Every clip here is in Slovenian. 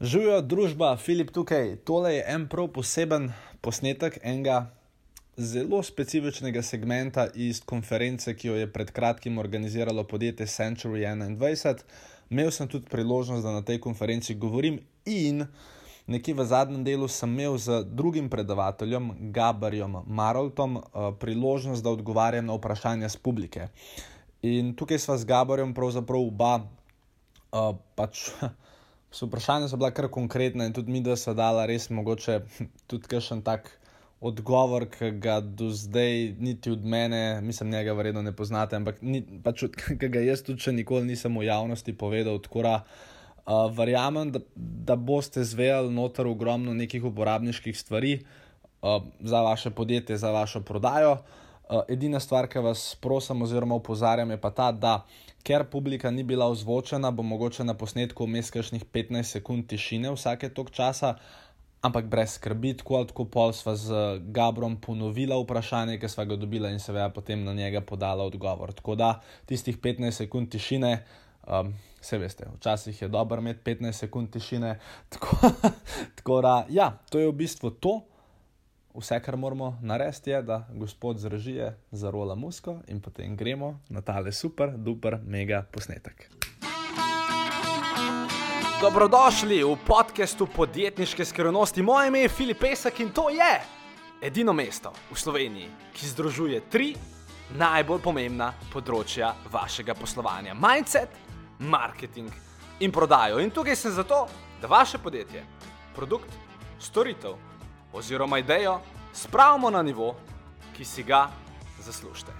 Živijo družba, Filip tukaj. Tole je en prav poseben posnetek enega zelo specifičnega segmenta iz konference, ki jo je pred kratkim organiziralo podjetje Century 21. Imel sem tudi priložnost, da na tej konferenci govorim, in nekje v zadnjem delu sem imel z drugim predavateljem, Gabarjem Maroltom, eh, priložnost, da odgovarjam na vprašanja z publike. In tukaj sva z Gabarjem pravzaprav oba uh, pač. So vprašanja so bila kar konkretna in tudi mi, da so dala res mogoče tudi kakšen tak odgovor, ki ga do zdaj niti od mene, mislim, njega verjetno ne poznate, ampak ni, pač, ki ga jaz tudi še nikoli nisem v javnosti povedal. Tako da uh, verjamem, da, da boste zvedeli noter ogromno nekih uporabniških stvari uh, za vaše podjetje, za vašo prodajo. Uh, edina stvar, ki vas prosim, oziroma opozarjam, je pa ta, da ker publika ni bila ozvočena, bo mogoče na posnetku vmes kakšnih 15 sekund tišine vsake tok časa, ampak brez skrbi, tako ali tako pol sva z Gabrom ponovila vprašanje, ki sva ga dobila in seveda potem na njega podala odgovor. Tako da tistih 15 sekund tišine. Um, Vse veste, včasih je dobro imeti 15 sekund tišine. Tako, tako da, ja, to je v bistvu to. Vse, kar moramo narediti, je, da gospod z režije zarola musko in potem gremo na tale super, duper, mega posnetek. Dobrodošli v podkastu podjetniške skrivnosti. Moje ime je Filip Pesek in to je edino mesto v Sloveniji, ki združuje tri najbolj pomembna področja vašega poslovanja: mindset, marketing in prodajo. In tukaj sem zato, da vaše podjetje, produkt, storitev oziroma idejo spravimo na nivo, ki si ga zaslužite.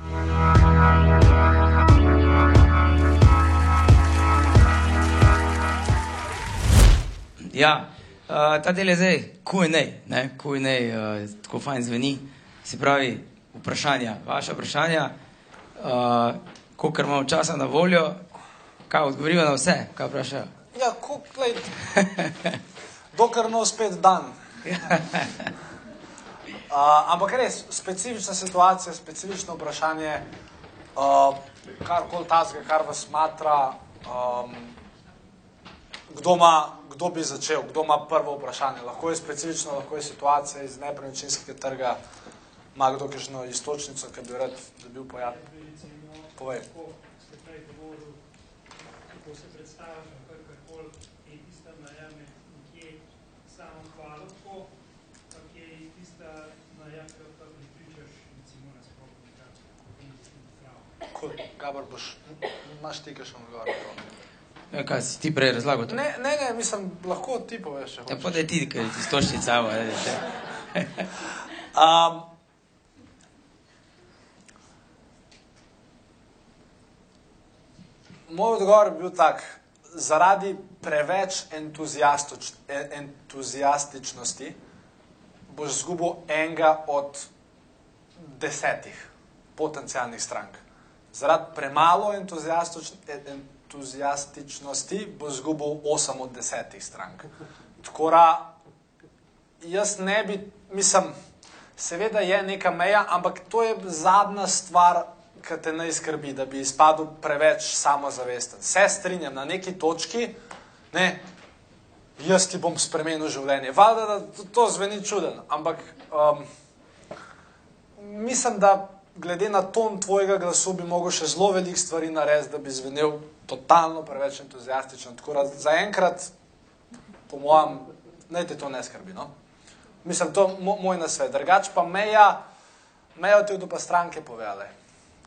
Ja, uh, ta del je zdaj, kuj ne, ne, kuj ne, uh, tako fajn zveni. Se pravi, vprašanja, vaše vprašanja, uh, koliko imamo časa na voljo, kaj odgovorijo na vse, kaj vprašajo. Ja, koliko let, dokler no spet dan. Uh, ampak res, specifična situacija, specifično vprašanje, uh, kar koli tazga, kar vas smatra, um, kdo, ma, kdo bi začel, kdo ima prvo vprašanje. Lahko je specifično, lahko je situacija iz nepremičninskega trga, ima kdo kakšno istočnico, ki bi rad dobil pojat. Povej. Kako se predstavljaš, kakorkoli je tista meja med nekje samo hvalo tako, pa kje je tista meja, jo pa pripričaš, recimo na splošno, Cool. Gabor, boš, imaš ti kakšen odgovor? na to? Ja, kaj si ti prej razlagal? to? Ne, ne, ne, mislim, lahko ti poveš, če Ja, hočeš. pa da je ti, ker ti stoščica, evo, ne, ne. Um, moj odgovor je bil tak: zaradi preveč entuzijastoč, en- entuzijastičnosti boš izgubil enega od desetih potencijalnih strank. Zaradi premalo entuzijastičnosti boš izgubil osem od desetih strank. Tako da jaz ne bi, mislim, seveda je neka meja, ampak to je zadnja stvar, ki te naj skrbi, da bi izpadel preveč samozavesten. Se strinjam na neki točki, ne, jaz ti bom spremenil življenje. Valjda, da to, to zveni čuden, ampak um, mislim, da glede na ton tvojega glasu bi mogel še zelo veliko stvari narediti, da bi zvenel totalno preveč entuzijastičen. Tako da zaenkrat, po mojem, naj te to ne skrbi. No? Mislim, to je mo moj nasvet. Drugač pa meja, meja ti bodo pa stranke povedale.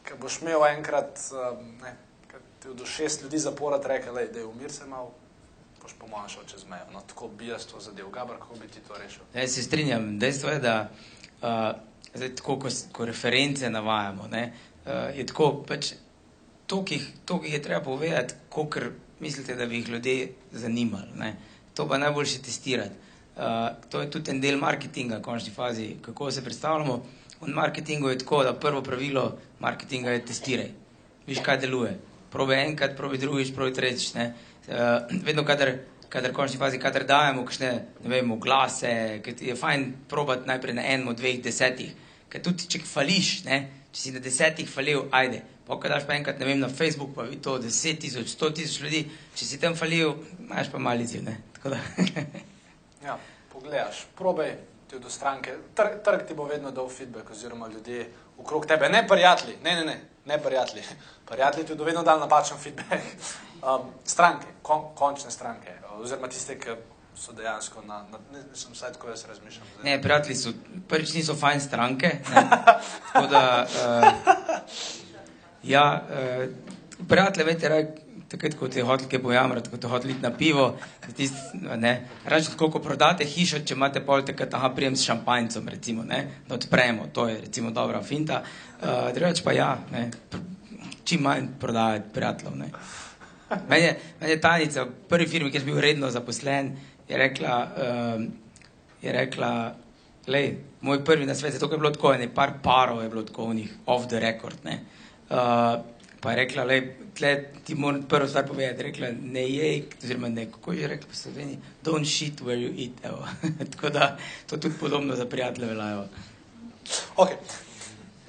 Ker boš imel enkrat, um, ne, ti bodo šest ljudi zapored rekel, da je umir se mal, boš po mojem šel čez mejo. No, tako bi jaz to zadev. Gabr, kako bi ti to rešil? Jaz se strinjam. Dejstvo je, da uh, zdaj, tako, ko, ko reference navajamo, ne, uh, je tako, pač, to, ki jih, to, ki jih je treba povedati, kolikor mislite, da bi jih ljudje zanimali. Ne. To pa najboljše testirati. Uh, to je tudi en del marketinga, v končni fazi, kako se predstavljamo. V marketingu je tako, da prvo pravilo marketinga je testiraj. Viš, kaj deluje. Probi enkrat, probi drugič, probi tretjič. ne. Uh, vedno, kadar, kadar končni fazi, kadar dajemo kakšne, ne vem, glase, je fajn probati najprej na enem dveh desetih. Ker tudi, če fališ, ne, če si na desetih falil, ajde, pokaj daš pa enkrat, ne vem, na Facebook, pa vidi to deset tisoč, sto tisoč ljudi, če si tam falil, imaš pa malici, ne. Tako da, Ja, pogledaš, probaj ti do stranke. Trg, trg ti bo vedno dal feedback, oziroma ljudje okrog tebe, ne prijatelji, ne, ne, ne, ne prijatelji. Prijatelji ti bodo vedno dali napačen feedback. Um, stranke, kon, končne stranke, oziroma tiste, ki so dejansko na, na ne, sem vsaj tako jaz razmišljam. zdaj. ne, prijatelji so, prvič niso fajn stranke, ne. Tako da, uh, ja, uh, prijatelje, veste, raj, takrat, ko te hotel kaj pojamrati, ko te hotel iti na pivo, tist, ne, rače tako, ko prodate hišo, če imate pol takrat, aha, prijem s šampanjcem, recimo, ne, da odpremo, to je recimo dobra finta, uh, drugače pa ja, ne, čim manj prodajati prijateljev, ne. Meni je, meni je Tanica v prvi firmi, kjer sem bil redno zaposlen, je rekla, um, je rekla, lej, moj prvi na svet, zato je bilo tako, ne, par parov je bilo tako off the record, ne. Uh, pa je rekla, lej, tle ti moram prvo stvar povedati, rekla, ne jej, oziroma ne, kako je rekla po Sloveniji, don't shit where you eat, evo. tako da, to tudi podobno za prijatelje velja, evo. Ok,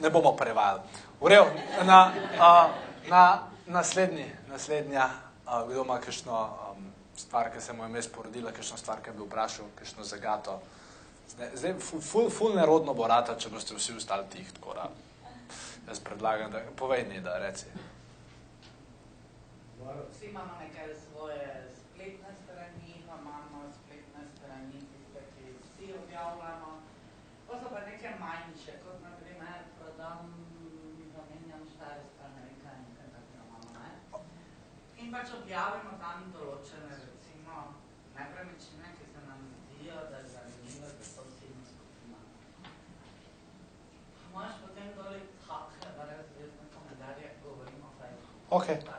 ne bomo prevajali. Urejo, na, a, na naslednji, naslednja, a, kdo ima kakšno um, stvar, ki se mu je mes porodila, kakšno stvar, ki bi vprašal, kakšno zagato. Zdaj, zdaj ful, ful, ful nerodno bo rata, če boste vsi ostali tih, tako da jaz predlagam, da povej ne, da reci. Vsi imamo neke svoje spletne strani, pa imamo spletne strani, tiste, ki vsi objavljamo. Pa so pa neke manjše, kot na primer prodam, zamenjam stare strani, ne vem kaj, nekaj takega imamo, ne? In pač objavimo tam določene, recimo, nepremičnine, ki se nam zdijo, da je zanimivo, da so ciljna skupina. Imaš potem komentarje, govorimo o Facebooku. Ok.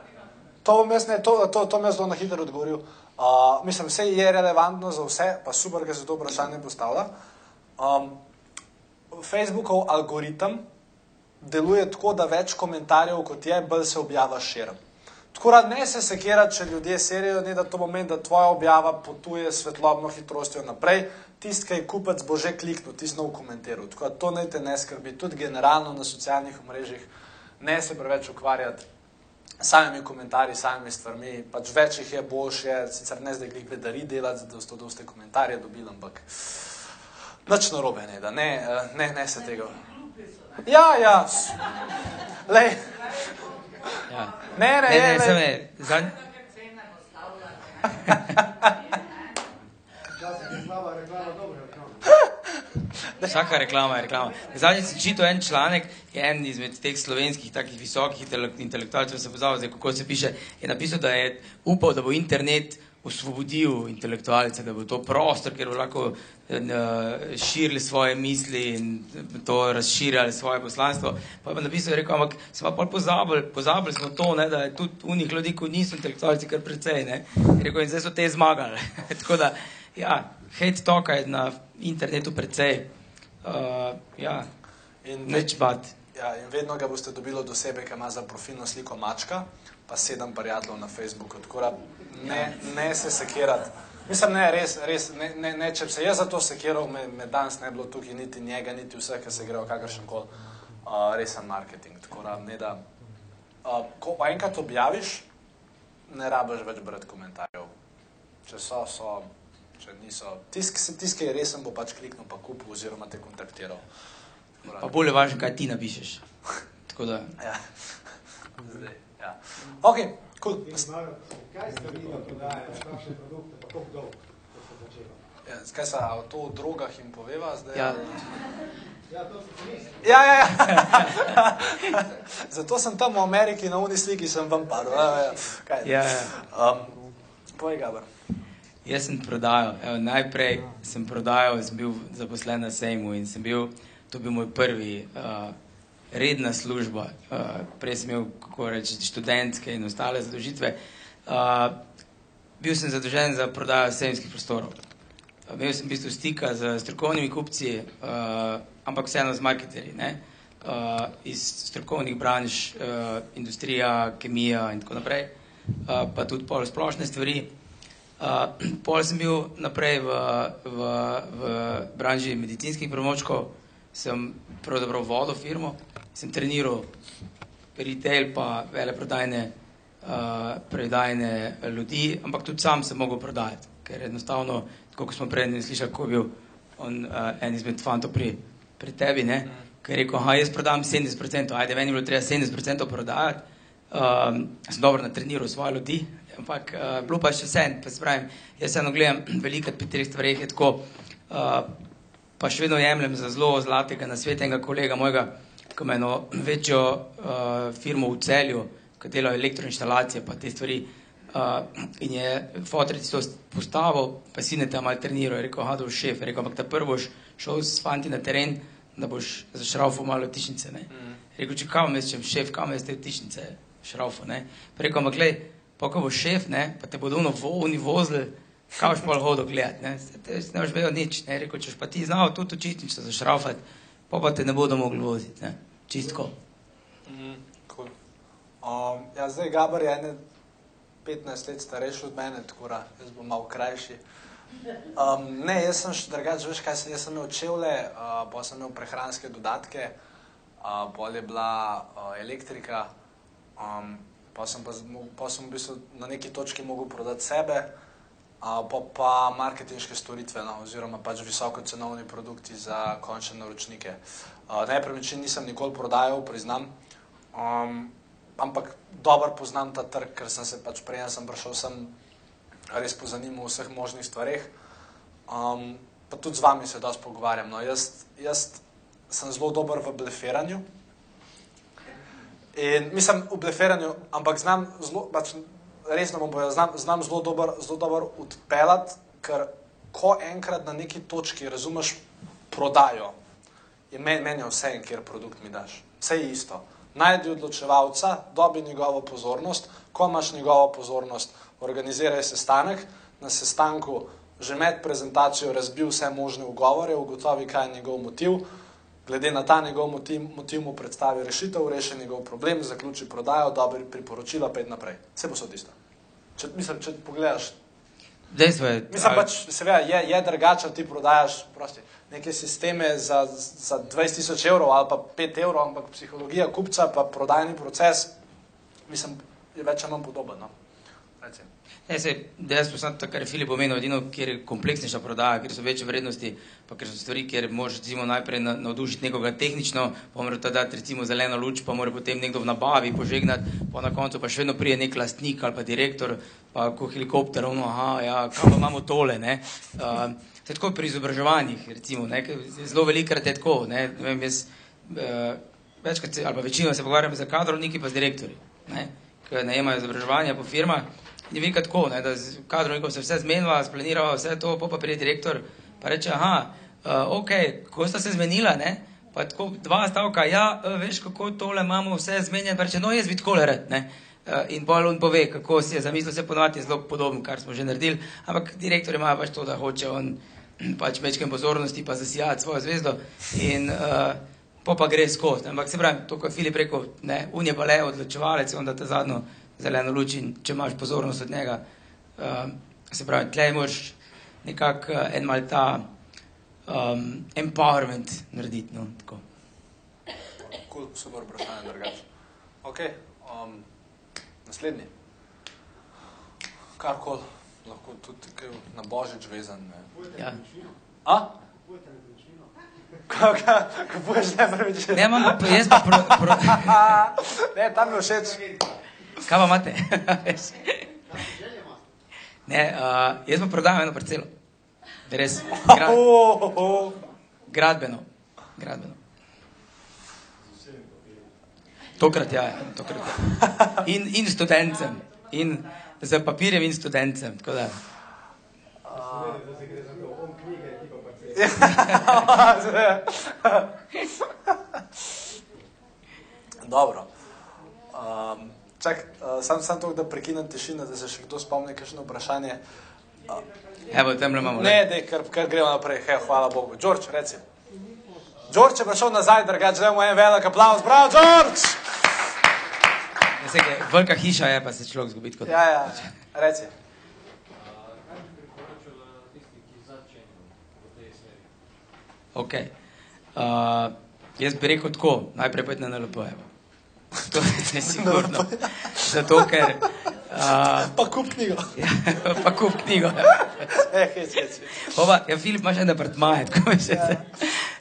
To bom jaz, ne, to, to, to jaz na hitro odgovoril. Uh, mislim, vse je relevantno za vse, pa super, da se to vprašanje postavlja. Um, Facebookov algoritem deluje tako, da več komentarjev kot je, bolj se objava širom. Tako da ne se sekira, če ljudje serijo, ne da to pomeni, da tvoja objava potuje svetlobno hitrostjo naprej. Tisti, ki je kupec, bo že kliknil, tisti nov komentiral. Tako da to ne te ne skrbi. Tudi generalno na socialnih omrežjih ne se preveč ukvarjati samimi komentarji, samimi stvarmi, pač več jih je boljše, sicer ne zdaj glih bedari delati, da ste doste komentarje dobili, ampak nič narobe ne, da ne, eh, ne, ne se tega. Ja, ja, lej, Ja. ne, ne, Ne, ne, ne, ne. Take cene postavljate. Včasih je slaba reklama, reklama. Vsaka reklama je reklama. Zadnjič sem čital en članek, je en izmed teh slovenskih takih visokih intele- intelektualcev, se pozabil, zdaj, kako se piše, je napisal, da je upal, da bo internet osvobodil intelektualce, da bo to prostor, kjer bo lahko eh, širili svoje misli in to razširjali svoje poslanstvo. Pa je napisal, je rekel, ampak smo pa pozabili, pozabili smo to, ne, da je tudi unih ljudi, ki niso intelektualci, kar precej. Ne. Je rekel, in zdaj so te zmagali. Tako da, ja, hate talka je na internetu precej. Uh, ja, In, neč bat. ja, in vedno ga boste dobili od osebe, ki ima za profilno sliko mačka, pa sedem prijateljev na Facebooku. Tako da ne, ne se sekirati. Mislim, ne, res, res, ne, ne, ne, če bi se jaz za to sekiral, me, me danes ne bi bilo tukaj niti njega, niti vseh, ki se grejo kakršen koli uh, resen marketing. Tako da, ne da, uh, ko pa enkrat objaviš, ne rabiš več brati komentarjev. Če so, so, če niso. Tisk, tisk ki je resen, bo pač kliknil pa kupil oziroma te kontaktiral. Pa bolje važno, kaj ti napišeš. Tako da, Ja. Zdaj, ja. Ok, cool. Malo, Kaj ste vi prodajali, kakšne produkte, pa koliko dolg, ko ste začeli? Ja, Kaj se a to o drogah jim poveva zdaj? ja, Ja, to sem pomislil. ja, ja. ja. Zato sem tam v Ameriki na uni sliki, sem vam padel. Ja, ja. Kaj? ja, ja. Um, povej, Gabr. Jaz sem prodajal. Evo, najprej sem prodajal, sem bil zaposlen na sejmu in sem bil, to bil moj prvi uh, redna služba. Uh, prej sem imel, kako reči, študentske in ostale zadožitve. Uh, bil sem zadolžen za prodajo sejmskih prostorov. Uh, Imel sem v bistvu stika z strokovnimi kupci, uh, ampak vseeno z marketerji, ne? Uh, iz strokovnih branž, uh, industrija, kemija in tako naprej, uh, pa tudi pol splošne stvari. Uh, pol sem bil naprej v, v, v branži medicinskih pripomočkov, sem pravzaprav vodil firmo sem treniral retail, pa veleprodajne, uh, prodajne ljudi, ampak tudi sam sem mogel prodajati, ker enostavno, tako kot smo prej slišali, ko je bil on, uh, en izmed fantov pri, pri tebi, ne, ker je rekel, aha, jaz prodam 70%, ajde, meni je bilo treba 70% prodajati, um, sem dobro natreniral svoje ljudi, ampak uh, bilo pa še vse, pa se pravim, jaz eno gledam veliko pri teh stvareh, je tako, uh, pa še vedno jemljem za zelo zlatega nasvetenega kolega mojega, ki ima eno večjo uh, firmo v celju, ki dela elektroinštalacije, pa te stvari. Uh, in je fotoric to postavil, pa si ne tam malo treniral, je rekel, boš šef, je rekel, ampak ta prvo šel s fanti na teren, da boš zašraufal malo tišnice, ne. Je rekel, če kam jaz, če šef, kam jaz te tišnice šraufal, ne. Pa rekel, ampak glej, pa ko boš šef, ne, pa te bodo ono volni vozili, kaj boš pol hodil gledat, ne, se te ne boš vedel nič, ne, rekel, če pa ti znal tudi očitnico zašraufati, pa pa te ne bodo mogli voziti, ne, čistko. Mhm, cool. um, ja, zdaj Gabor je ene 15 let starejši od mene, tako da jaz bom malo krajši. Um, ne, jaz sem še drugače, veš kaj sem, jaz sem imel čevlje, uh, pa sem imel prehranske dodatke, uh, pol je bila uh, elektrika, um, pa sem pa, pa sem v bistvu na neki točki mogel prodati sebe, uh, pa pa marketinške storitve, no, oziroma pač visokocenovni produkti za končne naročnike. Nepremičnin nisem nikoli prodajal, priznam, um, ampak dobro poznam ta trg, ker sem se pač prej, sem prišel sem res pozanimal v vseh možnih stvareh. Um, pa tudi z vami se dosti pogovarjam. No. Jaz, jaz sem zelo dober v blefiranju. In mislim v blefiranju, ampak znam zelo, pač resno bom povedal, znam, znam zelo dober, zelo dober odpeljati, ker ko enkrat na neki točki razumeš prodajo, je meni, meni je vse en, kjer produkt mi daš. Vse je isto. Najdi odločevalca, dobi njegovo pozornost, ko imaš njegovo pozornost, organiziraj sestanek, na sestanku že med prezentacijo razbil vse možne ugovore, ugotovi, kaj je njegov motiv, glede na ta njegov motiv, motiv mu predstavi rešitev, reši njegov problem, zaključi prodajo, dobri priporočila, pa naprej. Vse bo so tisto. Če, mislim, če pogledaš, Dejstvo je, Mislim pač, seveda, je, je drugače, ti prodajaš prosti, neke sisteme za, za 20 tisoč evrov ali pa 5 evrov, ampak psihologija kupca pa prodajni proces, mislim, je več ali manj podoben. No? Recim. Ne, se, dejansko sem to, kar je Filip omenil, edino, kjer je kompleksnejša prodaja, kjer so večje vrednosti, pa ker so stvari, kjer moraš recimo najprej na- navdušiti nekoga tehnično, pa mora ta dati recimo zeleno luč, pa mora potem nekdo v nabavi požegnati, pa na koncu pa še vedno prije nek lastnik ali pa direktor, pa ko helikopter, ono, aha, ja, kam pa imamo tole, ne. Uh, tako pri izobraževanjih, recimo, ne, zelo velikrat je tako, ne vem, jaz, uh, večkrat se, ali pa večino se pogovarjam z kadrovniki pa z direktorji, ne, ki najemajo izobraževanja po firmah, je veliko tako, ne, da z kadrovnikom se vse zmenila, splanirala vse to, pa pride direktor, pa reče, aha, uh, ok, ko sta se zmenila, ne, pa tako dva stavka, ja, uh, veš, kako tole imamo vse zmenjeno, pa reče, no, jaz bi takole rad, ne. Uh, in bolj on pove, kako si je zamislil, se ponovadi je zelo podobno, kar smo že naredili, ampak direktor ima pač to, da hoče on pač mečkem pozornosti, pa zasijati svojo zvezdo in uh, po pa gre skozi. Ampak se pravi, to, ko je Filip rekel, ne, un je pa le odločevalec, on da te zadnjo zeleno luč in če imaš pozornost od njega, uh, se pravi, tlej moraš nekako uh, en mal ta um, empowerment narediti, no, tako. Cool, super vprašanje, drugače. Ok, um, naslednji. Karkoli, lahko tudi kaj na božič vezan. Ne. Ja. A? Kaj, kaj, kupuješ nepremičnino? Ne, imam jaz pa pro, pro, ne, tam mi všeč. kaj pa imate? Ne, uh, jaz pa prodajam eno parcelo. Res, gra, Oh, oh, oh. gradbeno. gradbeno. Tokrat ja, tokrat ja. In, in študencem. In z papirjem in študencem. Tako da, Pomeni, da se gre za to, on knjige, ti pa parcele. Dobro. Um, čak, uh, sam, sam to, da prekinem tišino, da se še kdo spomni, kakšno vprašanje. evo, tam imamo. Ne, ne, kar, kar gremo naprej, Hej, hvala Bogu. George, reci. George je prišel nazaj, drugače dajmo en velik aplauz. Bravo, George! Ja, velika hiša je, pa se človek zgubi da- Ja, ja, reci. Kaj bi priporočila tisti, ki začenjajo v tej smeri? Ok. Uh, Jaz bi rekel tako, najprej pojdi na NLP. evo. To je sigurno. Zato, ker. Uh, Pa kup knjigo. pa kup knjigo. Eh. Oba, ja, Filip, imaš en apartmaj, tako veš. Ja.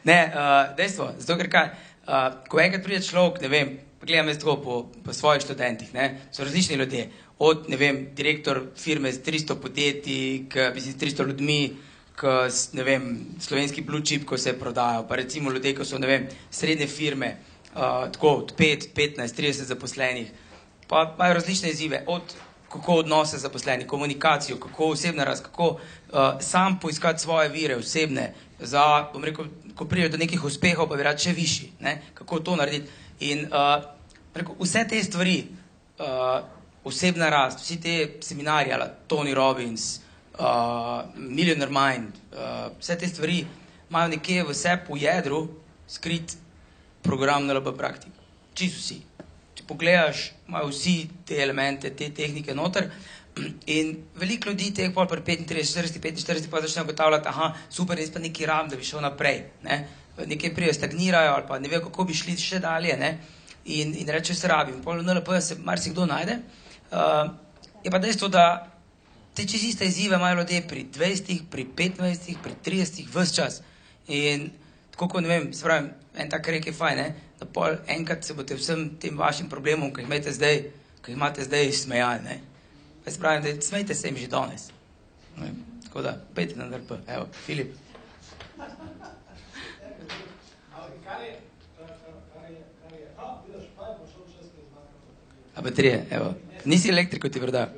Ne, uh, dejstvo, zato ker kaj, uh, ko enkrat pride človek, ne vem, gledam jaz tako po, po svojih študentih, ne, so različni ljudje, od, ne vem, direktor firme z 300 podjetij, k, mislim, s 300 ljudmi, k, ne vem, slovenski blue chip, ko se prodajajo, pa recimo ljudje, ko so, ne vem, srednje firme, uh, tako od 5, 15, 30 zaposlenih, pa imajo različne izzive, od kako odnose z zaposlenih, komunikacijo, kako osebna rast, kako uh, sam poiskati svoje vire osebne, za, bom rekel, ko pridejo do nekih uspehov, pa bi rad še višji, ne? kako to narediti. In uh, rekel, vse te stvari, uh, osebna rast, vsi te seminarji, ala Tony Robbins, uh, Millionaire Mind, uh, vse te stvari imajo nekje v sebi v jedru skrit program NLP praktik. Čisto vsi. Če pogledaš, imajo vsi te elemente, te tehnike noter. In veliko ljudi teh pol pri 35, 40, 45 pa začne ugotavljati, aha, super, jaz pa nekaj ram, da bi šel naprej. Ne? Nekaj prijo stagnirajo ali pa ne vejo, kako bi šli še dalje. Ne? In, in reče se rabim. Pol NLP se marsikdo najde. Uh, je pa dejstvo, da te čez iste izzive imajo ljudje pri 20, pri 15, pri 30, vse čas. In tako kot ne vem, se pravi, en tak rek je fajn, ne? da pol enkrat se boste vsem tem vašim problemom, ki jih imate zdaj, ki jih imate zdaj, smejali. Ne? Jaz pravim, da smejte se jim že danes. Ne? Tako da, pejte na NRP, evo, Filip. A baterije, evo. Nisi elektriko ti vrda.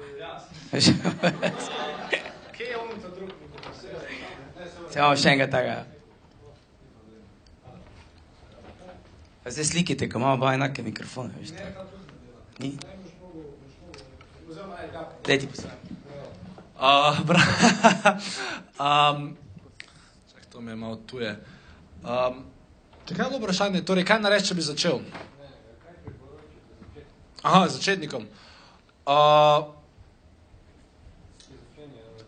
Se imamo še enega takega. Pa zdaj slikite, ko imamo oba enake mikrofone, veš. Ni? Daj ti poslušaj. Uh, bra, um, čak, to me malo tuje. Um, čakaj, eno vprašanje, torej, kaj nareči, če bi začel? Aha, začetnikom. Uh,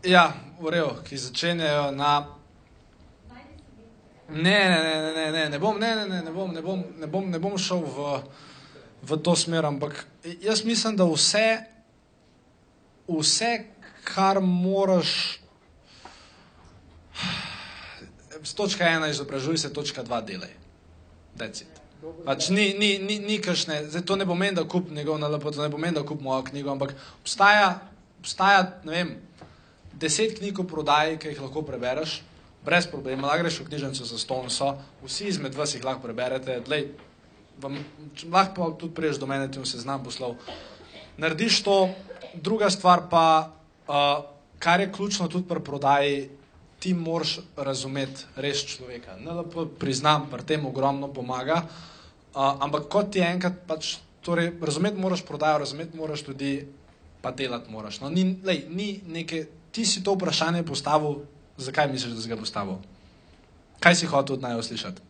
ja, v redu, ki začenjajo na. Ne, ne, ne, ne, ne, ne, ne bom, ne, ne, ne, ne bom, ne bom, ne bom, ne bom šel v, v to smer, ampak jaz mislim, da vse, vse, kar moraš. Z točka ena izobražuj se, točka dva delaj. Pač ni, ni, ni, ni kašne, zdaj to ne pomeni, da kup njegov nalep, to ne pomeni, da kup mojo knjigo, ampak obstaja, obstaja, ne vem, deset knjig v prodaji, ki jih lahko prebereš, brez problema, lahko greš v knjižnico za stonso, vsi izmed vas jih lahko preberete, Dlej, vam, lahko pa tudi priješ do mene, ti se znam poslov. Narediš to, druga stvar pa, uh, kar je ključno tudi pri prodaji, ti moraš razumeti res človeka. NLP priznam, pri tem ogromno pomaga, uh, ampak kot ti enkrat pač, torej, razumeti moraš prodajo, razumeti moraš tudi, pa delati moraš. No, ni, lej, ni neke, ti si to vprašanje postavil, zakaj misliš, da si ga postavil? Kaj si hotel od naj slišati?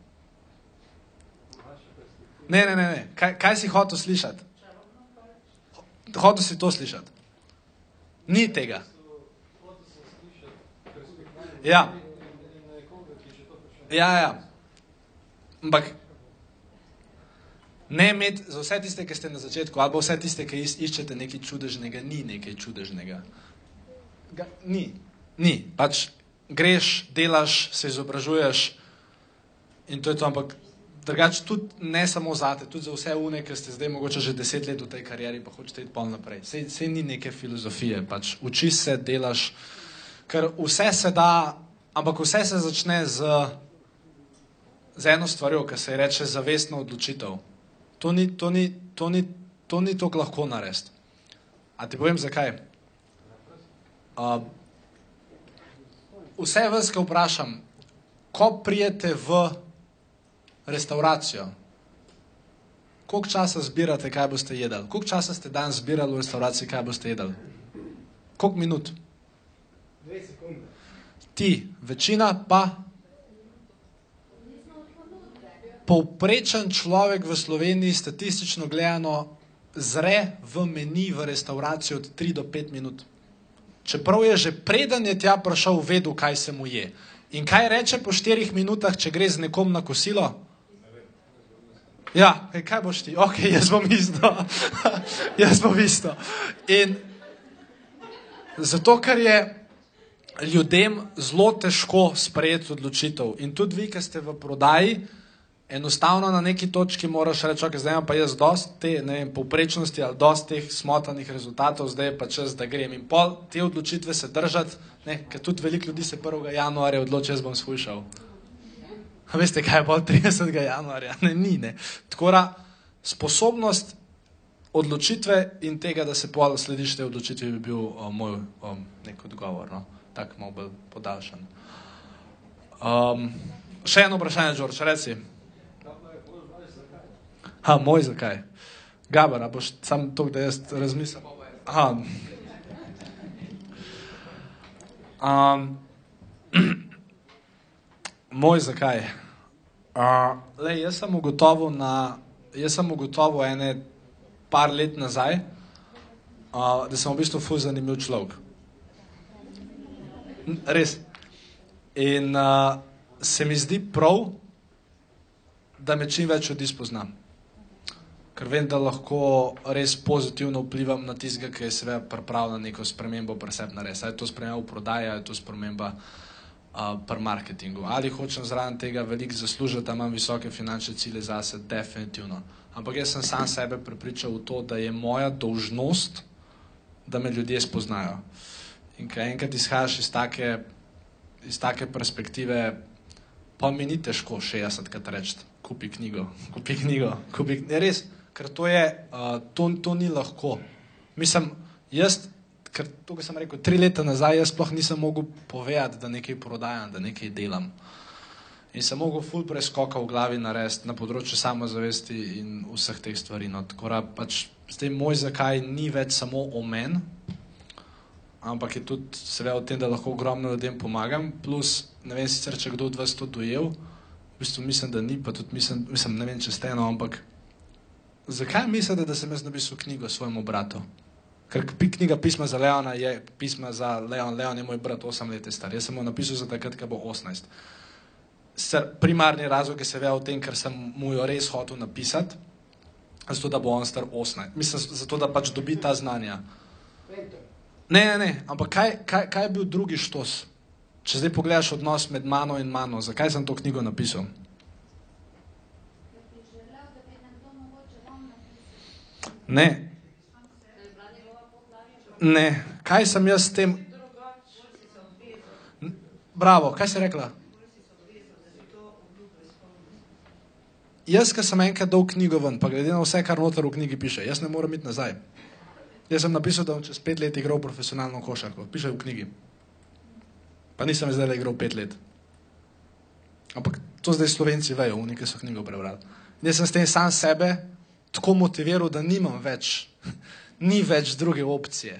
Ne, ne, ne, ne. Kaj, kaj si hotel slišati? Hotel si to slišati. Ni tega. Ja. Ja, ja. Ampak ne imeti za vse tiste, ki ste na začetku, ali pa vse tiste, ki iščete nekaj čudežnega, ni nekaj čudežnega. Ga, ni, ni. Pač greš, delaš, se izobražuješ in to je to, ampak drugače tudi ne samo zate, tudi za vse une, ki ste zdaj mogoče že deset let v tej karieri, pa hočete iti pol naprej. Sej, sej ni neke filozofije, pač učiš se, delaš, ker vse se da, ampak vse se začne z, z eno stvarjo, ki se ji reče zavestna odločitev. To ni, to ni, to ni, to ni tako lahko narediti. A ti povem zakaj? Uh, vse vas, ki vprašam, ko prijete v restauracijo, koliko časa zbirate, kaj boste jedli? Koliko časa ste dan zbirali v restauraciji, kaj boste jedli? Koliko minut? Dve sekunde. Ti, večina pa. Povprečen človek v Sloveniji, statistično gledano, zre v meni v restavraciji od 3 do 5 minut. Čeprav je že preden je tja prišel, vedel, kaj se mu je. In kaj reče po 4 minutah, če gre z nekom na kosilo? Ja, ej, kaj boš ti? Ok, jaz bom isto. jaz bom isto. In zato, ker je ljudem zelo težko sprejeti odločitev. In tudi vi, ki ste v prodaji, enostavno na neki točki moraš reči, ok, zdaj imam pa jaz dost te vem, povprečnosti ali dost teh smotanih rezultatov, zdaj je pa čas, da grem. In pol te odločitve se držati, ne, ker tudi veliko ljudi se 1. januarja odloči, jaz bom slušal. A veste, kaj je bolj 30. januarja? Ne, ni. Ne. Tako da sposobnost odločitve in tega, da se pol slediš te odločitvi, bi bil o, moj o, nek odgovor. No? Tako malo bolj podaljšan. Um, še eno vprašanje, George, reci. Ha, moj zakaj? Gabar, a boš sam to, da jaz razmislim? Aha. Um, moj zakaj? Uh, lej, jaz sem ugotovil na, jaz sem ugotovil ene par let nazaj, uh, da sem v bistvu fuz zanimiv človek. Res. In uh, se mi zdi prav, da me čim več ljudi spoznam. Ker vem, da lahko res pozitivno vplivam na tistega, ki je seveda pripravljen na neko spremembo pri sebi narediti. Ali je to sprememba v prodaji, ali je to sprememba uh, pri marketingu. Ali hočem zraven tega veliko zaslužiti, da imam visoke finančne cilje zase, definitivno. Ampak jaz sem sam sebe prepričal v to, da je moja dolžnost, da me ljudje spoznajo. In ker enkrat izhajaš iz take, iz take perspektive, pa mi ni težko 60krat reči, kupi knjigo, kupi knjigo, kupi knjigo. Res, ker to je, uh, to, to ni lahko. Mislim, jaz, ker to, kar sem rekel, tri leta nazaj, jaz sploh nisem mogel povedati, da nekaj prodajam, da nekaj delam. In sem mogel ful preskoka v glavi narediti na področju samozavesti in vseh teh stvari. No, tako da pač zdaj moj zakaj ni več samo o meni, ampak je tudi seveda o tem, da lahko ogromno ljudem pomagam. Plus, ne vem sicer, če kdo od vas to dojel, v bistvu mislim, da ni, pa tudi mislim, mislim ne vem, če ste eno, ampak zakaj mislite, da sem jaz napisal knjigo svojemu bratu? Ker knjiga Pisma za Leona je pisma za Leon, Leon je moj brat, 8 let je star. Jaz sem mu napisal za takrat, ko bo 18. Sicer primarni razlog je seveda v tem, ker sem mu jo res hotel napisati, zato da bo on star 18. Mislim, zato da pač dobi ta znanja. Ne, ne, ne, ampak kaj, kaj, kaj je bil drugi štos? Če zdaj pogledaš odnos med mano in mano, zakaj sem to knjigo napisal? Ne. Ne, kaj sem jaz s tem? Bravo, kaj si rekla? Jaz, ki sem enkrat dal knjigo ven, pa glede na vse, kar noter v knjigi piše, jaz ne morem iti nazaj. Jaz sem napisal, da bom čez pet let igral profesionalno košarko, piše v knjigi. Pa nisem zdaj le igral pet let. Ampak to zdaj slovenci vejo, oni, ki so knjigo prebrali. Jaz sem s tem sam sebe tako motiviral, da nimam več, ni več druge opcije.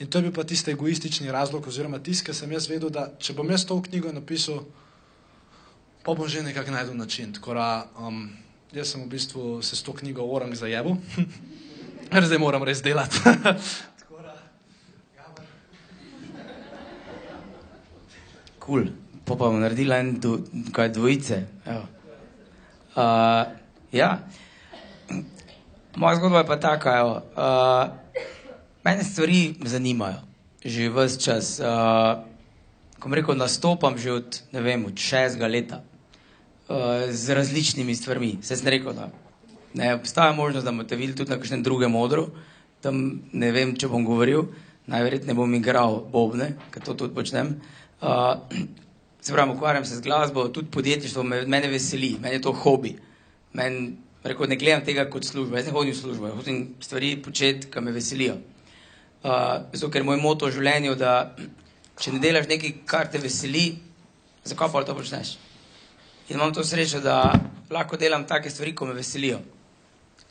In to je bil pa tisti egoistični razlog, oziroma tisti, ki sem jaz vedel, da če bom jaz to knjigo napisal, pa bom že nekako najdel način. Tako da um, jaz sem v bistvu se s to knjigo orang zajebil, ker zdaj moram res delati. Kul, cool. pa bomo naredili en do, kaj dvojice. Evo. Uh, ja, moja zgodba je pa taka. Evo. Uh, mene stvari zanimajo že vse čas. Uh, ko rekel, nastopam že od, vem, od šestega leta uh, z različnimi stvarmi. Se sem rekel, da ne obstaja možnost, da boste videli tudi na kakšnem drugem odru. Tam ne vem, če bom govoril, najverjetneje bom igral bobne, ker to tudi počnem. Uh, se pravi, ukvarjam se z glasbo, tudi podjetništvo me, mene veseli, meni je to hobi. Men, rekel, ne gledam tega kot službo, jaz ne hodim v službo, jaz hodim stvari početi, ki me veselijo. Uh, zato, ker moj moto v življenju, da če ne delaš nekaj, kar te veseli, zakaj pa to počneš? In imam to srečo, da lahko delam take stvari, ko me veselijo.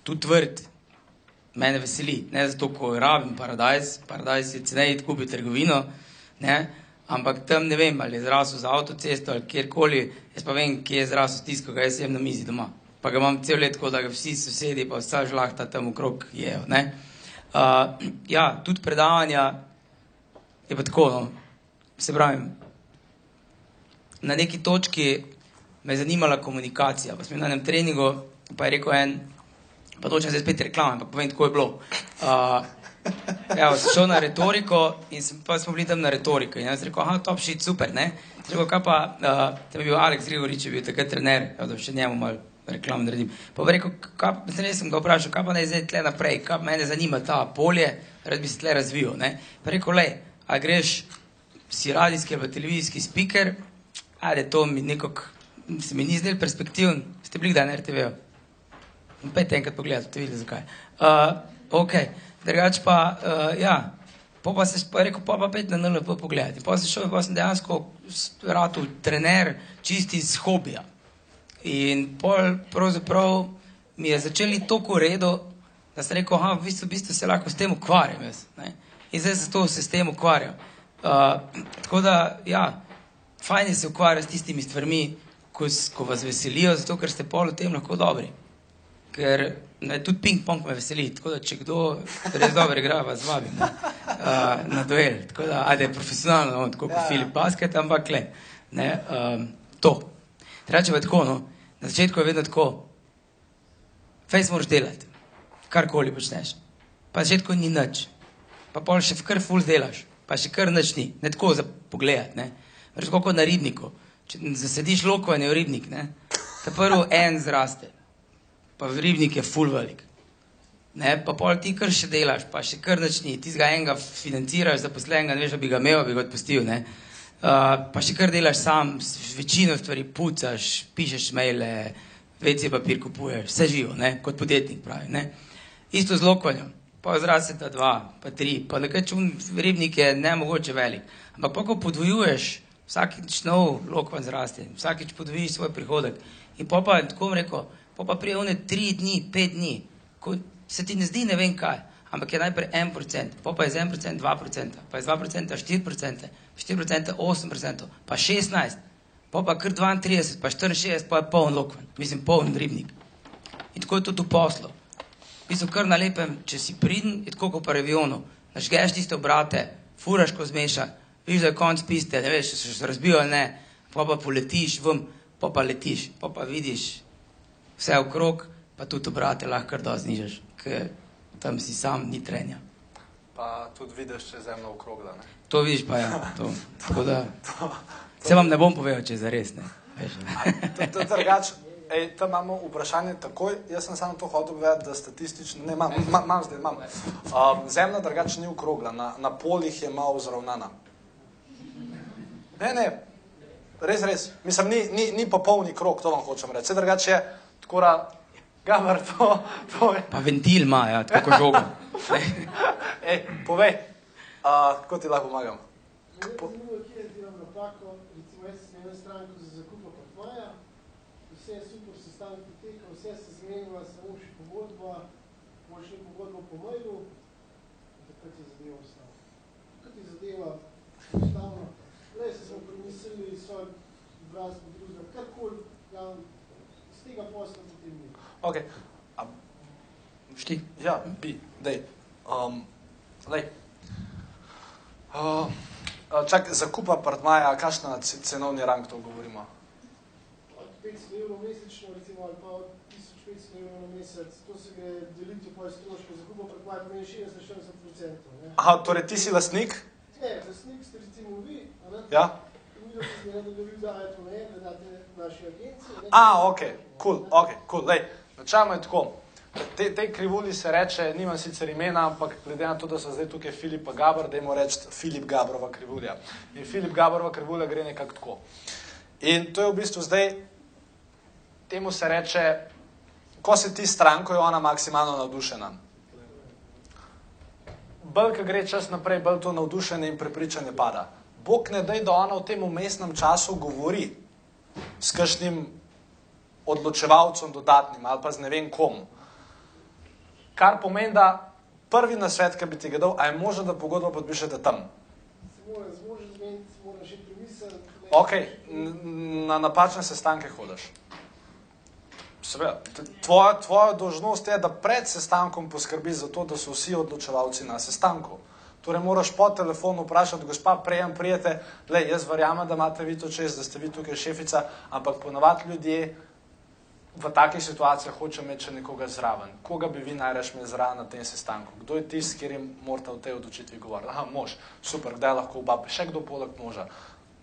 Tudi vrt, mene veseli, ne zato, ko rabim paradajz, paradajz je ceneje kupiti trgovino, ne, ampak tam ne vem, ali je zrasel za avtocesto ali kjerkoli, jaz pa vem, kje je zrasel tisto, ga jaz jem na mizi doma. Pa ga imam cel let, tako da ga vsi sosedi, pa vsa žlahta tam okrog jejo. Ne. Uh, ja, tudi predavanja je pa tako, no. se pravim, na neki točki me je zanimala komunikacija. Pa smo na enem treningu Pa je rekel en, pa točno zdaj spet reklame, pa povem, tako je bilo. Uh, ja, sem šel na retoriko in sem, pa smo bili tam na retoriko. In jaz sem rekel, aha, top shit, super, ne. Sem Rekel, kaj pa, uh, tam je bil Aleks Grigorič, je bil takrat trener, ja, da še njemu malo reklam naredim. Pa bi rekel, kaj, pa res sem ga vprašal, kaj pa naj zdaj tle naprej, kaj mene zanima ta polje, rad bi se tle razvijal, ne. Pa rekel, le, a greš, si radijski ali televizijski speaker, ajde, to mi nekako, se mi ni zdel perspektiven, ste bili kdaj na RTV-u? Pejte enkrat pogledati, boste videli zakaj. Uh, ok, drugač pa, uh, ja, po pa se pa rekel, pa pa pet na NLP pogledati. Pa sem šel, pa sem dejansko ratul trener čisti iz hobija. In pol pravzaprav mi je začeli toliko redo, da sem rekel, aha, v bistvu, v bistvu se lahko s tem ukvarjam jaz. Ne? In zdaj se to se s tem ukvarjam. Uh, tako da, ja, fajn je se ukvarjati s tistimi stvarmi, ko, ko vas veselijo, zato ker ste pol v tem lahko dobri. Ker ne, tudi ping-pong me veseli, tako da če kdo res dobro igra, vas vabim ne, uh, na duel. Tako da, ajde, profesionalno, no, tako kot ja. Filip Basket, ampak le, ne, um, to. Reče pa tako, no, na začetku je vedno tako, fejs moraš delati, karkoli počneš. Pa na začetku ni nič, pa pol še kar ful delaš, pa še kar nič ni, ne tako za pogled, ne. Veš, kot na ribniku, če zasediš lokovanje v ribnik, ne, ta prvo en zraste, pa v ribnik je full velik. Ne, pa pol ti kar še delaš, pa še kar nič ni. Ti ga enega financiraš, zaposlenega, ne veš, da bi ga imel, bi ga odpustil. Ne. Uh, pa še kar delaš sam, večino stvari pucaš, pišeš maile, večji papir kupuješ, vse živo, ne, kot podjetnik pravi. Ne. Isto z lokvanjem. Pa zrasteta dva, pa tri, pa nekaj čun ribnik je ne mogoče velik. Ampak pa ko podvojuješ, vsakič nov lokvan zraste, vsakič podvojiš svoj prihodek. In pa pa, tako bom rekel, pa pa prije one tri dni, pet dni, ko se ti ne zdi ne vem kaj, ampak je najprej en procent, pa pa je z en procent dva procenta, pa je z dva procenta štiri procente, štiri procente osem procentov, pa šestnajst, pa pa kar 32, pa 64, pa je poln lokvan, mislim poln ribnik. In tako je tudi v poslu. V bistvu kar na lepem, če si pridn, je tako kot po revionu. Nažgeš tiste obrate, furaš, ko zmeša, vidiš, da je konc piste, ne veš, če se razbijo ali ne, pa pa poletiš ven, pa pa letiš, pa pa vidiš vse okrog, pa tudi obrate lahko kar dosti znižaš, tam si sam, ni trenja. Pa tudi vidiš, če je zemlja okrogla. Ne? To vidiš pa ja, to. Tako da, se vam ne bom povedal, če je zares, ne. Veš. To- to je drugače. Ej, tam imamo vprašanje takoj. Jaz sem samo to hotel povedati, da statistično, ne, imam, imam, imam zdaj, imam. Um, zemlja drugače ni okrogla, na, na polih je malo zravnana. Ne, ne, res, res. Mislim, ni, ni, ni popolni krog, to vam hočem reči. Vse drugače je, tako da, gamer, to, to je. Pa ventil ima, ja, tako kot žoga. Ej, povej, uh, kako ti lahko pomagam? Zanima, kje delam napako, recimo jaz sem ena stranka za zakupa portmaja, vse je super, sestanek poteka, vse se zmenila, samo še pogodba, moraš še pogodbo po mailu, in takrat je zadeva ostala. Takrat je zadeva enostavno, le se smo premislili, svoj obraz po drugega, karkoli, ja, iz tega posla potem ni. Ok, a, Šti. ja, bi, dej. Um, lej. Uh, čak, zakupa partmaja, kakšna ce- cenovni rang to govorimo? Od 500 evrov mesečno, recimo, ali pa od 1500 evrov na mesec, to se gre deliti po stroške, zakupa portmaja pomeni 60-40%. Ne? Aha, torej ti si lastnik? Ne, lastnik ste recimo vi, a ne? Ja. Mi da se zmeraj da vi dajete v da date naši agenciji. A, ok, cool, ok, cool. Lej, načelno je tako. Te, tej krivulji se reče, nimam sicer imena, ampak glede na to, da so zdaj tukaj Filip pa Gabr, dajmo reči Filip Gabrova krivulja. In Filip Gabrova krivulja gre nekako tako. In to je v bistvu zdaj, temu se reče, ko se ti stranko, je ona maksimalno navdušena. Bolj, ko gre čas naprej, bolj to navdušenje in prepričanje pada. Bog ne daj, da ona v tem umestnem času govori s kakšnim odločevalcem dodatnim ali pa z ne vem kom. Kar pomeni, da prvi nasvet, ki bi ti ga dal, je možno, da pogodbo podpišete tam. Se mora zmožen zmeniti, mora še premisliti. ne. Ok, n- na napačne sestanke hodiš. Seveda, tvoja, tvoja dožnost je, da pred sestankom poskrbiš za to, da so vsi odločevalci na sestanku. Torej, moraš po telefonu vprašati, gospa, prejem prijete, le, jaz verjamem, da imate vi to čest, da ste vi tukaj šefica, ampak ponavadi ljudje v takih situacijah hoče imeti še nekoga zraven. Koga bi vi najraš imeli zraven na tem sestanku? Kdo je tisti, s katerim morate v tej odločitvi govoriti? Aha, mož, super, kdaj lahko oba, še kdo poleg moža.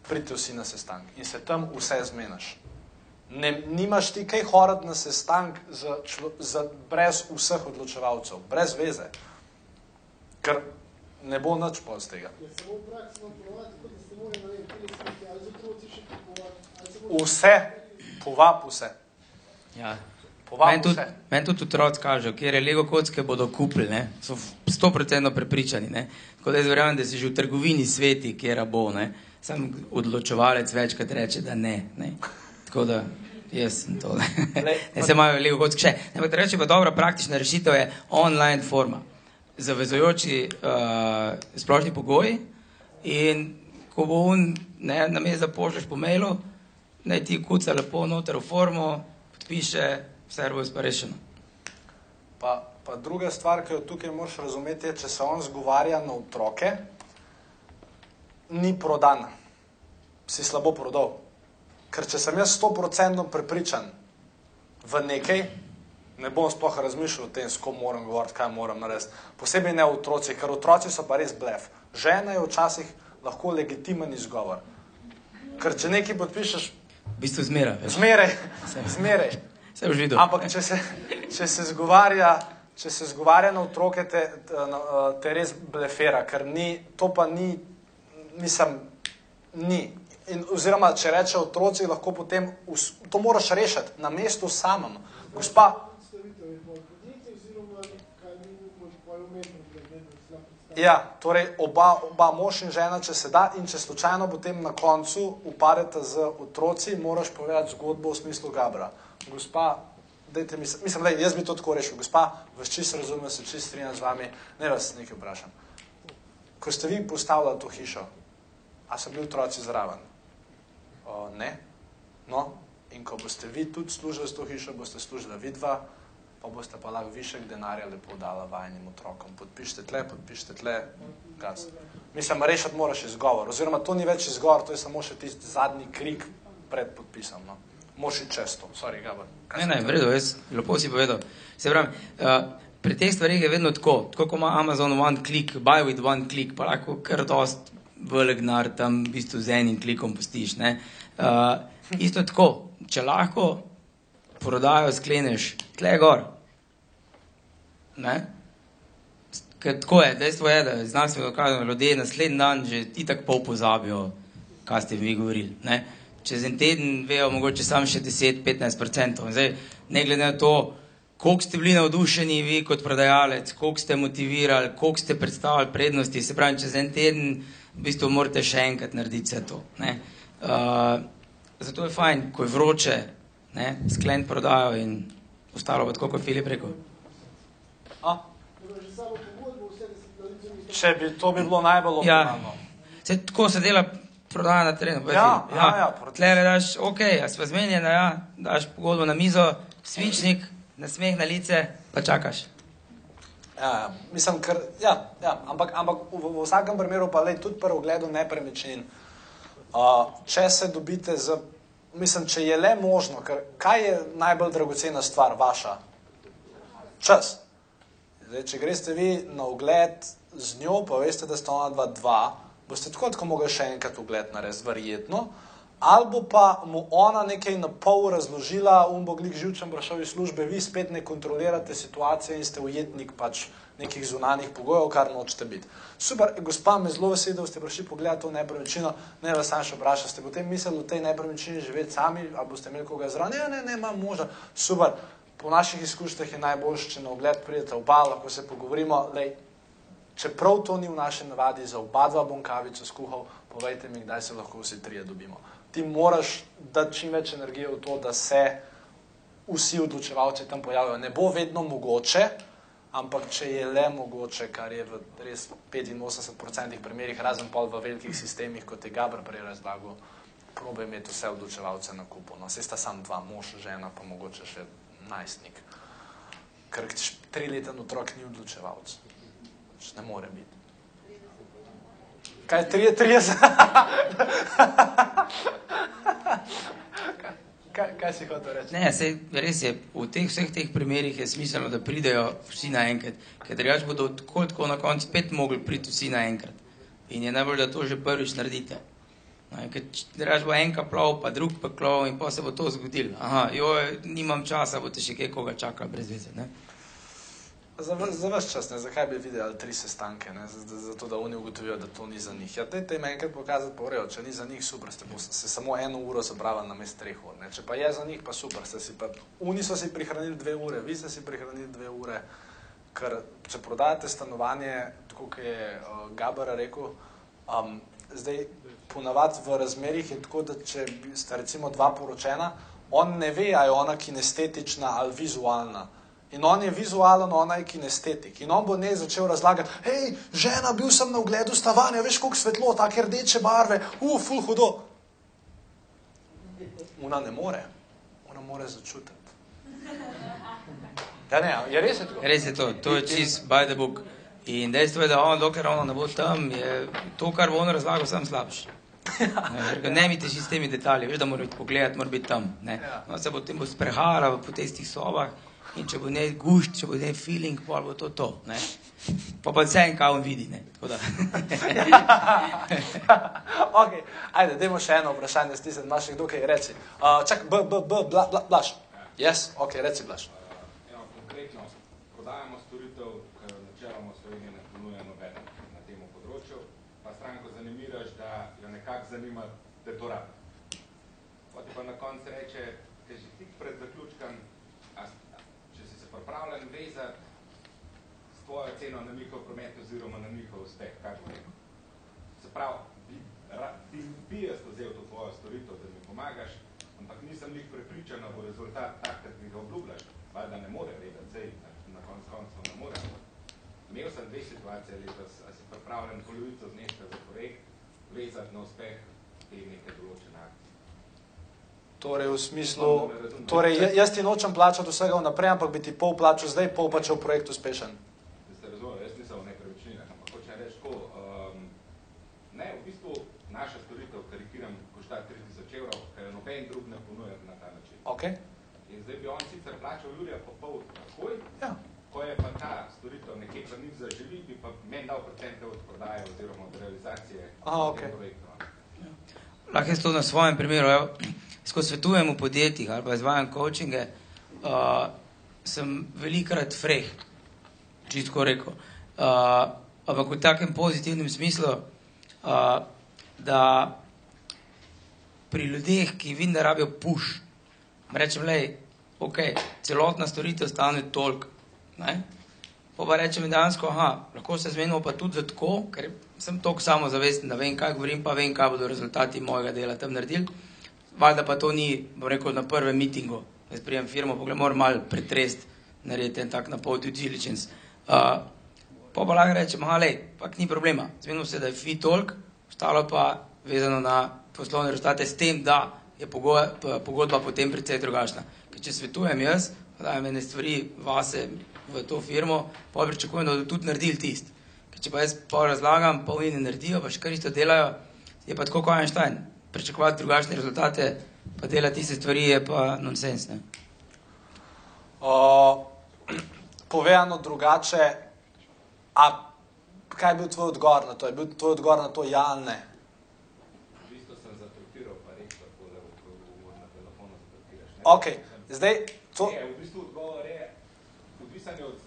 Pridite vsi na sestanek in se tam vse zmeniš. Ne, nimaš ti kaj horati na sestank z, člo, z, brez vseh odločevalcev, brez veze. Ker ne bo nič pol z tega. Je samo v praksi vam ponovati, tako da ste morali, ne vem, ali z otroci še se bo... Vse, povab vse. Ja. Meni tudi, men tudi otroci kažejo, kjer je Lego kocke bodo kupili, ne? so sto procentno prepričani. Ne? Tako da jaz verjamem, da si že v trgovini sveti, kjer bo, ne? sam odločevalec večkrat reče, da ne. ne? Tako da jaz sem to. Ne, ne se imajo Lego kocke še. Ne, ampak reče pa dobra praktična rešitev je online forma. Zavezojoči uh, splošni pogoji in ko bo on, ne, na mestu pošlješ po mailu, naj ti kuca lepo noter v formo, podpiše, vse bo pa rešeno. Pa, pa druga stvar, ki jo tukaj moraš razumeti, je, če se on zgovarja na otroke, ni prodan, si slabo prodal. Ker če sem jaz stoprocentno prepričan v nekaj, ne bom sploh razmišljal o tem, s kom moram govoriti, kaj moram narediti. Posebej ne o otrocih, ker otroci so pa res blef. Žena je včasih lahko legitimen izgovor. Ker če nekaj podpišeš, V bistvu zmera. veš. zmeraj, zmeraj. Vse boš videl. Ampak če se, če se zgovarja, če se zgovarja na otroke, te, te, na- te res blefera, ker ni, to pa ni, mislim, ni. In, oziroma, če reče otroci, lahko potem us, to moraš rešiti na mestu samem. Gospa, Predstavitev je pol podjetje oziroma kaj mi imamo pol umetno, da ne bi slab predstavljal. Ja, torej oba, oba mož in žena, če se da, in če slučajno potem na koncu uparete z otroci, moraš povedati zgodbo v smislu Gabra. Gospa, dajte mi, mislim, da jaz bi to tako rešil. Gospa, vas čist razumem, se čist strinjam z vami, ne vas nekaj vprašam. Ko ste vi postavljali to hišo, a so bili otroci zraven? O, ne. No, in ko boste vi tudi služili s to hišo, boste služili vidva, pa boste pa lahko višek denarja lepo dala vajnim otrokom. Podpišite tle, podpišite tle, gas. Mislim, rešiti moraš izgovor, oziroma to ni več izgovor, to je samo še tisti zadnji krik pred podpisom. No. Moš iti čez to, sorry, Gabor. Ne, ne, v redu, jaz lepo si povedal. Se pravi, uh, pri teh stvarih je vedno tako, tako kot ima Amazon one click, buy with one click, pa lahko kar dost velik denar tam v bistvu z enim klikom postiš. Ne? Uh, isto tako, če lahko prodajo skleneš tle gor. Ne? Ker tako je, dejstvo je, da je znanstveno dokazano, ljudje naslednji dan že itak pol pozabijo, kaj ste vi govorili. Ne? Čez en teden vejo mogoče samo še 10-15%. In Zdaj, ne glede na to, koliko ste bili navdušeni vi kot prodajalec, koliko ste motivirali, koliko ste predstavljali prednosti, se pravi, čez en teden v bistvu morate še enkrat narediti vse to. Ne? Uh, zato je fajn, ko je vroče, ne? sklen prodajo in ostalo, bo tako kot Filip rekel. A? Če bi to bi bilo najbolj Ja. optimalno. Se, tako se dela prodaja na terenu. Ja, Filip? ja, ja, proces. Tlele daš, ok, a sva zmenjena, ja, daš pogodbo na mizo, svinčnik, nasmeh na lice, pa čakaš. Ja, ja, mislim, ker, ja, ja, ampak, ampak v, v vsakem primeru pa lej, tudi pri ogledu nepremičnin. Uh, če se dobite z, mislim, če je le možno, ker kaj je najbolj dragocena stvar vaša? Čas. Zdaj, če greste vi na ogled z njo, pa veste, da sta ona dva dva, boste tako tako mogli še enkrat ogled narediti, verjetno. Ali bo pa mu ona nekaj na pol razložila, um bo glik živčen prišel iz službe, vi spet ne kontrolirate situacije in ste ujetnik pač nekih zunanjih pogojev, kar nočete biti. Super, gospa, me zelo veseli, da ste prišli pogledati to nepremičnino. Ne vas sam še vprašam, ste potem mislili v tej nepremičnini živeti sami, ali boste imeli koga zraven? Ne, ne, ne, imam moža. Super, po naših izkušnjah je najboljše, če na ogled pridete oba, lahko se pogovorimo. Lej, čeprav to ni v naši navadi, za oba dva bom kavico skuhal, povejte mi, kdaj se lahko vsi trije dobimo. Ti moraš dati čim več energije v to, da se vsi odločevalci tam pojavijo. Ne bo vedno mogoče, ampak če je le mogoče, kar je v res 85% primerih, razen pol v velikih sistemih, kot je Gabr prej razlagal, probe imeti vse odločevalce na kupu. No, sta sam dva, mož, žena, pa mogoče še najstnik. Ker trileten otrok ni odločevalc. Pač Ne more biti. Kaj, 30? kaj, si hotel reči? Ne, sej, res je, v teh vseh teh primerih je smiselno, da pridejo vsi naenkrat, ker drugače bodo tako, tako na koncu spet mogli priti vsi naenkrat. In je najbolj, da to že prvič naredite. No, in ker bo en kaplov, pa drug pa klov in pa se bo to zgodilo. Aha, joj, nimam časa, boste še kaj koga čakali brez veze. Ne? Za, v- za vaš čas, ne? zakaj bi videli tri sestanke, ne? Zato, da oni ugotovijo, da to ni za njih. Ja, dajte jim enkrat pokazati, pa vrejo, če ni za njih, super, ste se samo eno uro zabrali na mest treh ur. Ne? Če pa je za njih, pa super, ste si pa, oni so si prihranili dve ure, vi ste si prihranili dve ure, ker če prodajate stanovanje, tako kot je uh, Gabar rekel, um, zdaj ponavadi v razmerih je tako, da če sta recimo dva poročena, on ne ve, a je ona kinestetična ali vizualna. In on je vizualen, ona je kinestetik. In on bo ne začel razlagati, hej, žena, bil sem na ogledu stavanja, veš, koliko svetlo, take rdeče barve, uf, ful hudo. Ona ne more, ona more začutiti. Ja, ne, je res je tako. Res je to, to je čist by the book. In dejstvo je, da on, dokler ono ne bo tam, je to, kar bo on razlagal, sam slabši. Ne, ker ga ne mi teži s temi detalji, veš, da mora biti pogled, mora biti tam. Ne. Ja. On se potem bo sprehajala po tistih sobah in če bo ne gušt, če bo ne feeling, pa bo to to. Ne. Pa pa vse en, kaj on vidi. Ne. Tako da. ok, ajde, dajmo še eno vprašanje, stisniti, imaš še kdo kaj reči. Uh, čak, b, b, b, bla, bla, blaš. Yes, ok, reci blaš. Evo, konkretno, prodajamo storitev, ki načeloma v Sloveniji ne ponuja nobene na tem področju, pa stranko zanimiraš, da jo nekako zanima, da to rabi. Potem pa na koncu reče, ker že tik pred zaključkom, pripravljen vezati s tvojo ceno na njihov promet oziroma na njihov uspeh, kaj bo rekel. Se pravi, bi, ra, bi, bi jaz vzel to tvojo storitev, da mi pomagaš, ampak nisem njih prepričan, da bo rezultat tak, kot mi ga obljubljaš. Valjda ne more vedeti, zdaj na, na konc koncev ne more. Imel sem dve situacije letos, a si pripravljen polovico zneska za projekt vezati na uspeh te neke določene akcije. Torej, v smislu, torej, ja- jaz ti nočem plačati vsega vnaprej, ampak bi ti pol plačal zdaj, pol pa če v projekt uspešen. Da ste razumeli, jaz nisem v nepremičninah, ampak hočem reči tako, um, ne, v bistvu naša storitev, karikiram, košta 3000 evrov, ker noben drug ne ponuja na ta način. Ok? In zdaj bi on sicer plačal Julija pa pol takoj, Ja. ko je pa ta storitev nekje pa njih zaživi, bi pa meni dal procente od prodaje oziroma od realizacije Aha, ok. tega projekta. Lahko jaz to na svojem primeru, evo, ko svetujem v podjetjih ali pa izvajam coachinge, uh, sem velikrat freh, čisto rekel. Uh, ampak v takem pozitivnem smislu, uh, da pri ljudeh, ki vidim, da rabijo puš, rečem, le, ok, celotna storitev stane toliko. Ne? Pa pa rečem dejansko, aha, lahko se zmenimo pa tudi za tako, ker sem toliko samozavesten, da vem, kaj govorim, pa vem, kaj bodo rezultati mojega dela tam naredili. Valjda pa to ni, bom rekel, na prvem mitingu. Jaz prijem firmo, pogled, moram malo pretrest, narediti en tak na pol due diligence. Uh, pa pa lahko rečem, aha, lej, pak ni problema. Zmenimo se, da je fi tolk, ostalo pa vezano na poslovne rezultate s tem, da je pogodba potem precej drugačna. Ker če svetujem jaz, pa dajem ene stvari vase v to firmo, pa pričakujem, da bodo tudi naredili tist. Ker če pa jaz pa razlagam, pa oni ne naredijo, pa še kar isto delajo, je pa tako kot Einstein. Pričakovati drugačne rezultate, pa delati tiste stvari je pa nonsens. Ne? Uh, povedano drugače, a kaj je bil tvoj odgovor na to? Je bil tvoj odgovor na to ja ali ne? Ok, zdaj to Ne, v bistvu odgovor je, odvisen je od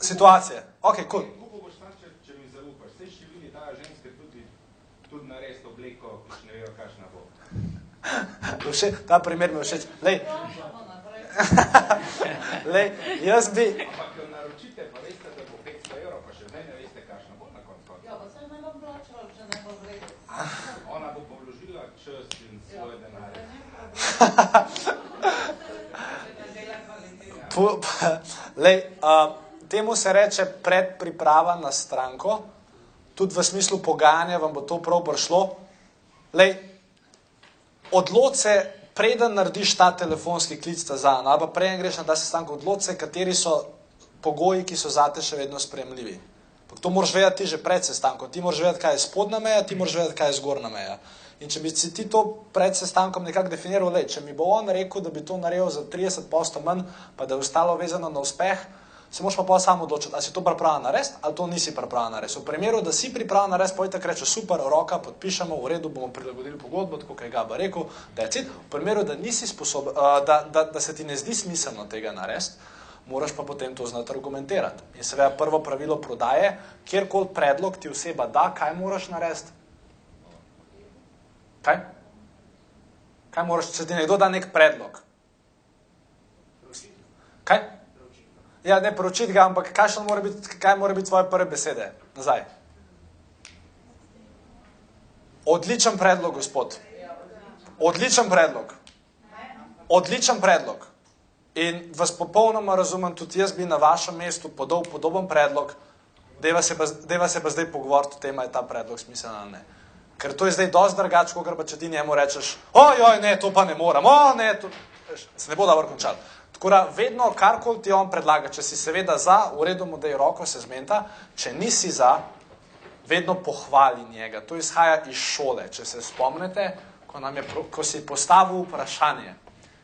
situacije. Ok, cool. Kako boš sam, če, če mi zaupaš? Vse številni dajo ženske tudi, tudi narediti obleko, ki še ne vejo, kakšna bo. Vše, ta primer mi je všeč. Lej, lej, jaz bi, Ampak jo naročite, pa veste, da bo 500 evrov, pa še zdaj ne veste, kakšna bo na koncu. Ja, pa se ne bom plačala, če ne bo v redu. Ona bo pa vložila čas in svoj denar. pu, pa, lej, uh, temu se reče predpriprava na stranko, tudi v smislu pogajanja vam bo to prav prišlo. Lej, odloč se, preden narediš ta telefonski klic ta za, ali pa preden greš na ta sestanek, odloč se, kateri so pogoji, ki so zate še vedno spremljivi. To moraš vedeti že pred sestankom. Ti moraš vedeti, kaj je spodnja meja, ti moraš vedeti, kaj je zgornja meja. In če bi si ti to pred sestankom nekako definiral, le, če mi bo on rekel, da bi to naredil za 30 posto manj, pa da je ostalo vezano na uspeh, se moraš pa pa samo odločiti, ali si to pripravljen narediti ali to nisi pripravljen narediti. V primeru, da si pripravljen narediti, pojdi tako reče, super, roka, podpišemo, v redu, bomo prilagodili pogodbo, tako kot je Gaba rekel, da je cilj. V primeru, da uh, da, da, da se ti ne zdi smiselno tega narediti, moraš pa potem to znati argumentirati. In seveda prvo pravilo prodaje, kjerkoli predlog ti oseba da, kaj moraš narediti? Kaj? Kaj moraš, če ti nekdo da nek predlog? Kaj? Ja, ne poročiti ga, ampak kaj mora biti, kaj mora biti tvoje prve besede? Nazaj. Odličen predlog, gospod. Odličen predlog. Odličen predlog. In vas popolnoma razumem, tudi jaz bi na vašem mestu podal podoben predlog, deva se pa, deva se pa zdaj pogovoriti o tem, ali je ta predlog smiseln ali ne. Ker to je zdaj dosti drugače, kot pa če ti njemu rečeš, ojoj, ne, to pa ne moram, o, ne, to se ne bo dobro končal. Tako da vedno, karkoli ti on predlaga, če si seveda za, v redu mu da je roko, se zmenta, če nisi za, vedno pohvali njega. To izhaja iz šole, če se spomnite, ko, je, ko si postavil vprašanje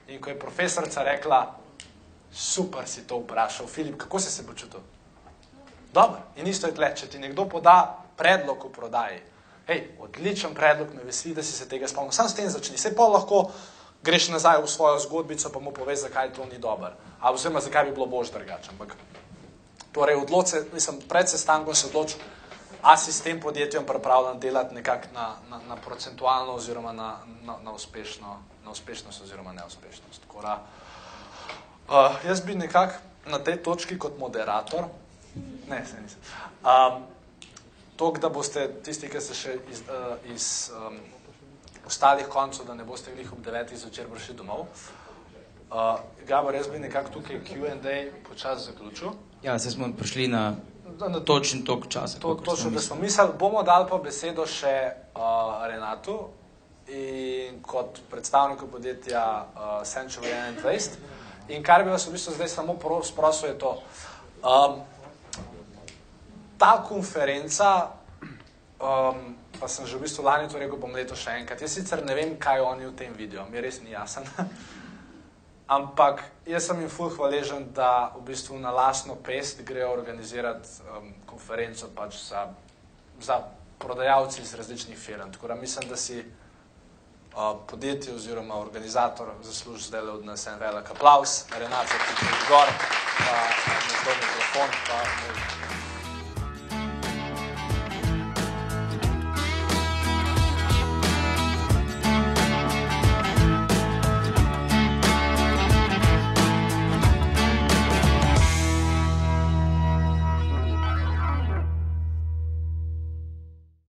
in ko je profesorica rekla, super si to vprašal, Filip, kako si se počutil? Dobro, in isto je tle, če ti nekdo poda predlog v prodaji, hej, odličen predlog, me veseli, da si se tega spomnil, sam s tem začni, se pa lahko greš nazaj v svojo zgodbico, pa mu poveš, zakaj to ni dobro. Oziroma, zakaj bi bilo bož drugače. Ampak, torej, odloče, mislim, pred sestankom se odloči, a si s tem podjetjem pripravljen delati nekako na, na, na procentualno oziroma na, na, na, uspešno, na uspešnost oziroma neuspešnost. Kora, uh, jaz bi nekako na tej točki kot moderator, ne, se nisem, um, tok, da boste tisti, ki ste še iz, uh, iz um, ostalih koncev, da ne boste glih ob devetih zvečer prišli domov. Uh, Gabor, jaz bi nekako tukaj Q&A počas zaključil. Ja, se smo prišli na, na točen tok časa. To, točno, da smo mislili, bomo dali pa besedo še uh, Renatu in kot predstavniku podjetja uh, Central 21. In kar bi vas v bistvu zdaj samo sprosil je to. Um, ta konferenca um, pa sem že v bistvu lani to rekel, bom leto še enkrat. Jaz sicer ne vem, kaj oni v tem vidijo, mi res ni jasen. Ampak jaz sem jim ful hvaležen, da v bistvu na lastno pest grejo organizirati um, konferenco pač za, za prodajalci iz različnih firm. Tako da mislim, da si uh, podjetje oziroma organizator zasluži zdaj od nas en velik aplaus. Renato, ki je gor, pa nekdo mikrofon, pa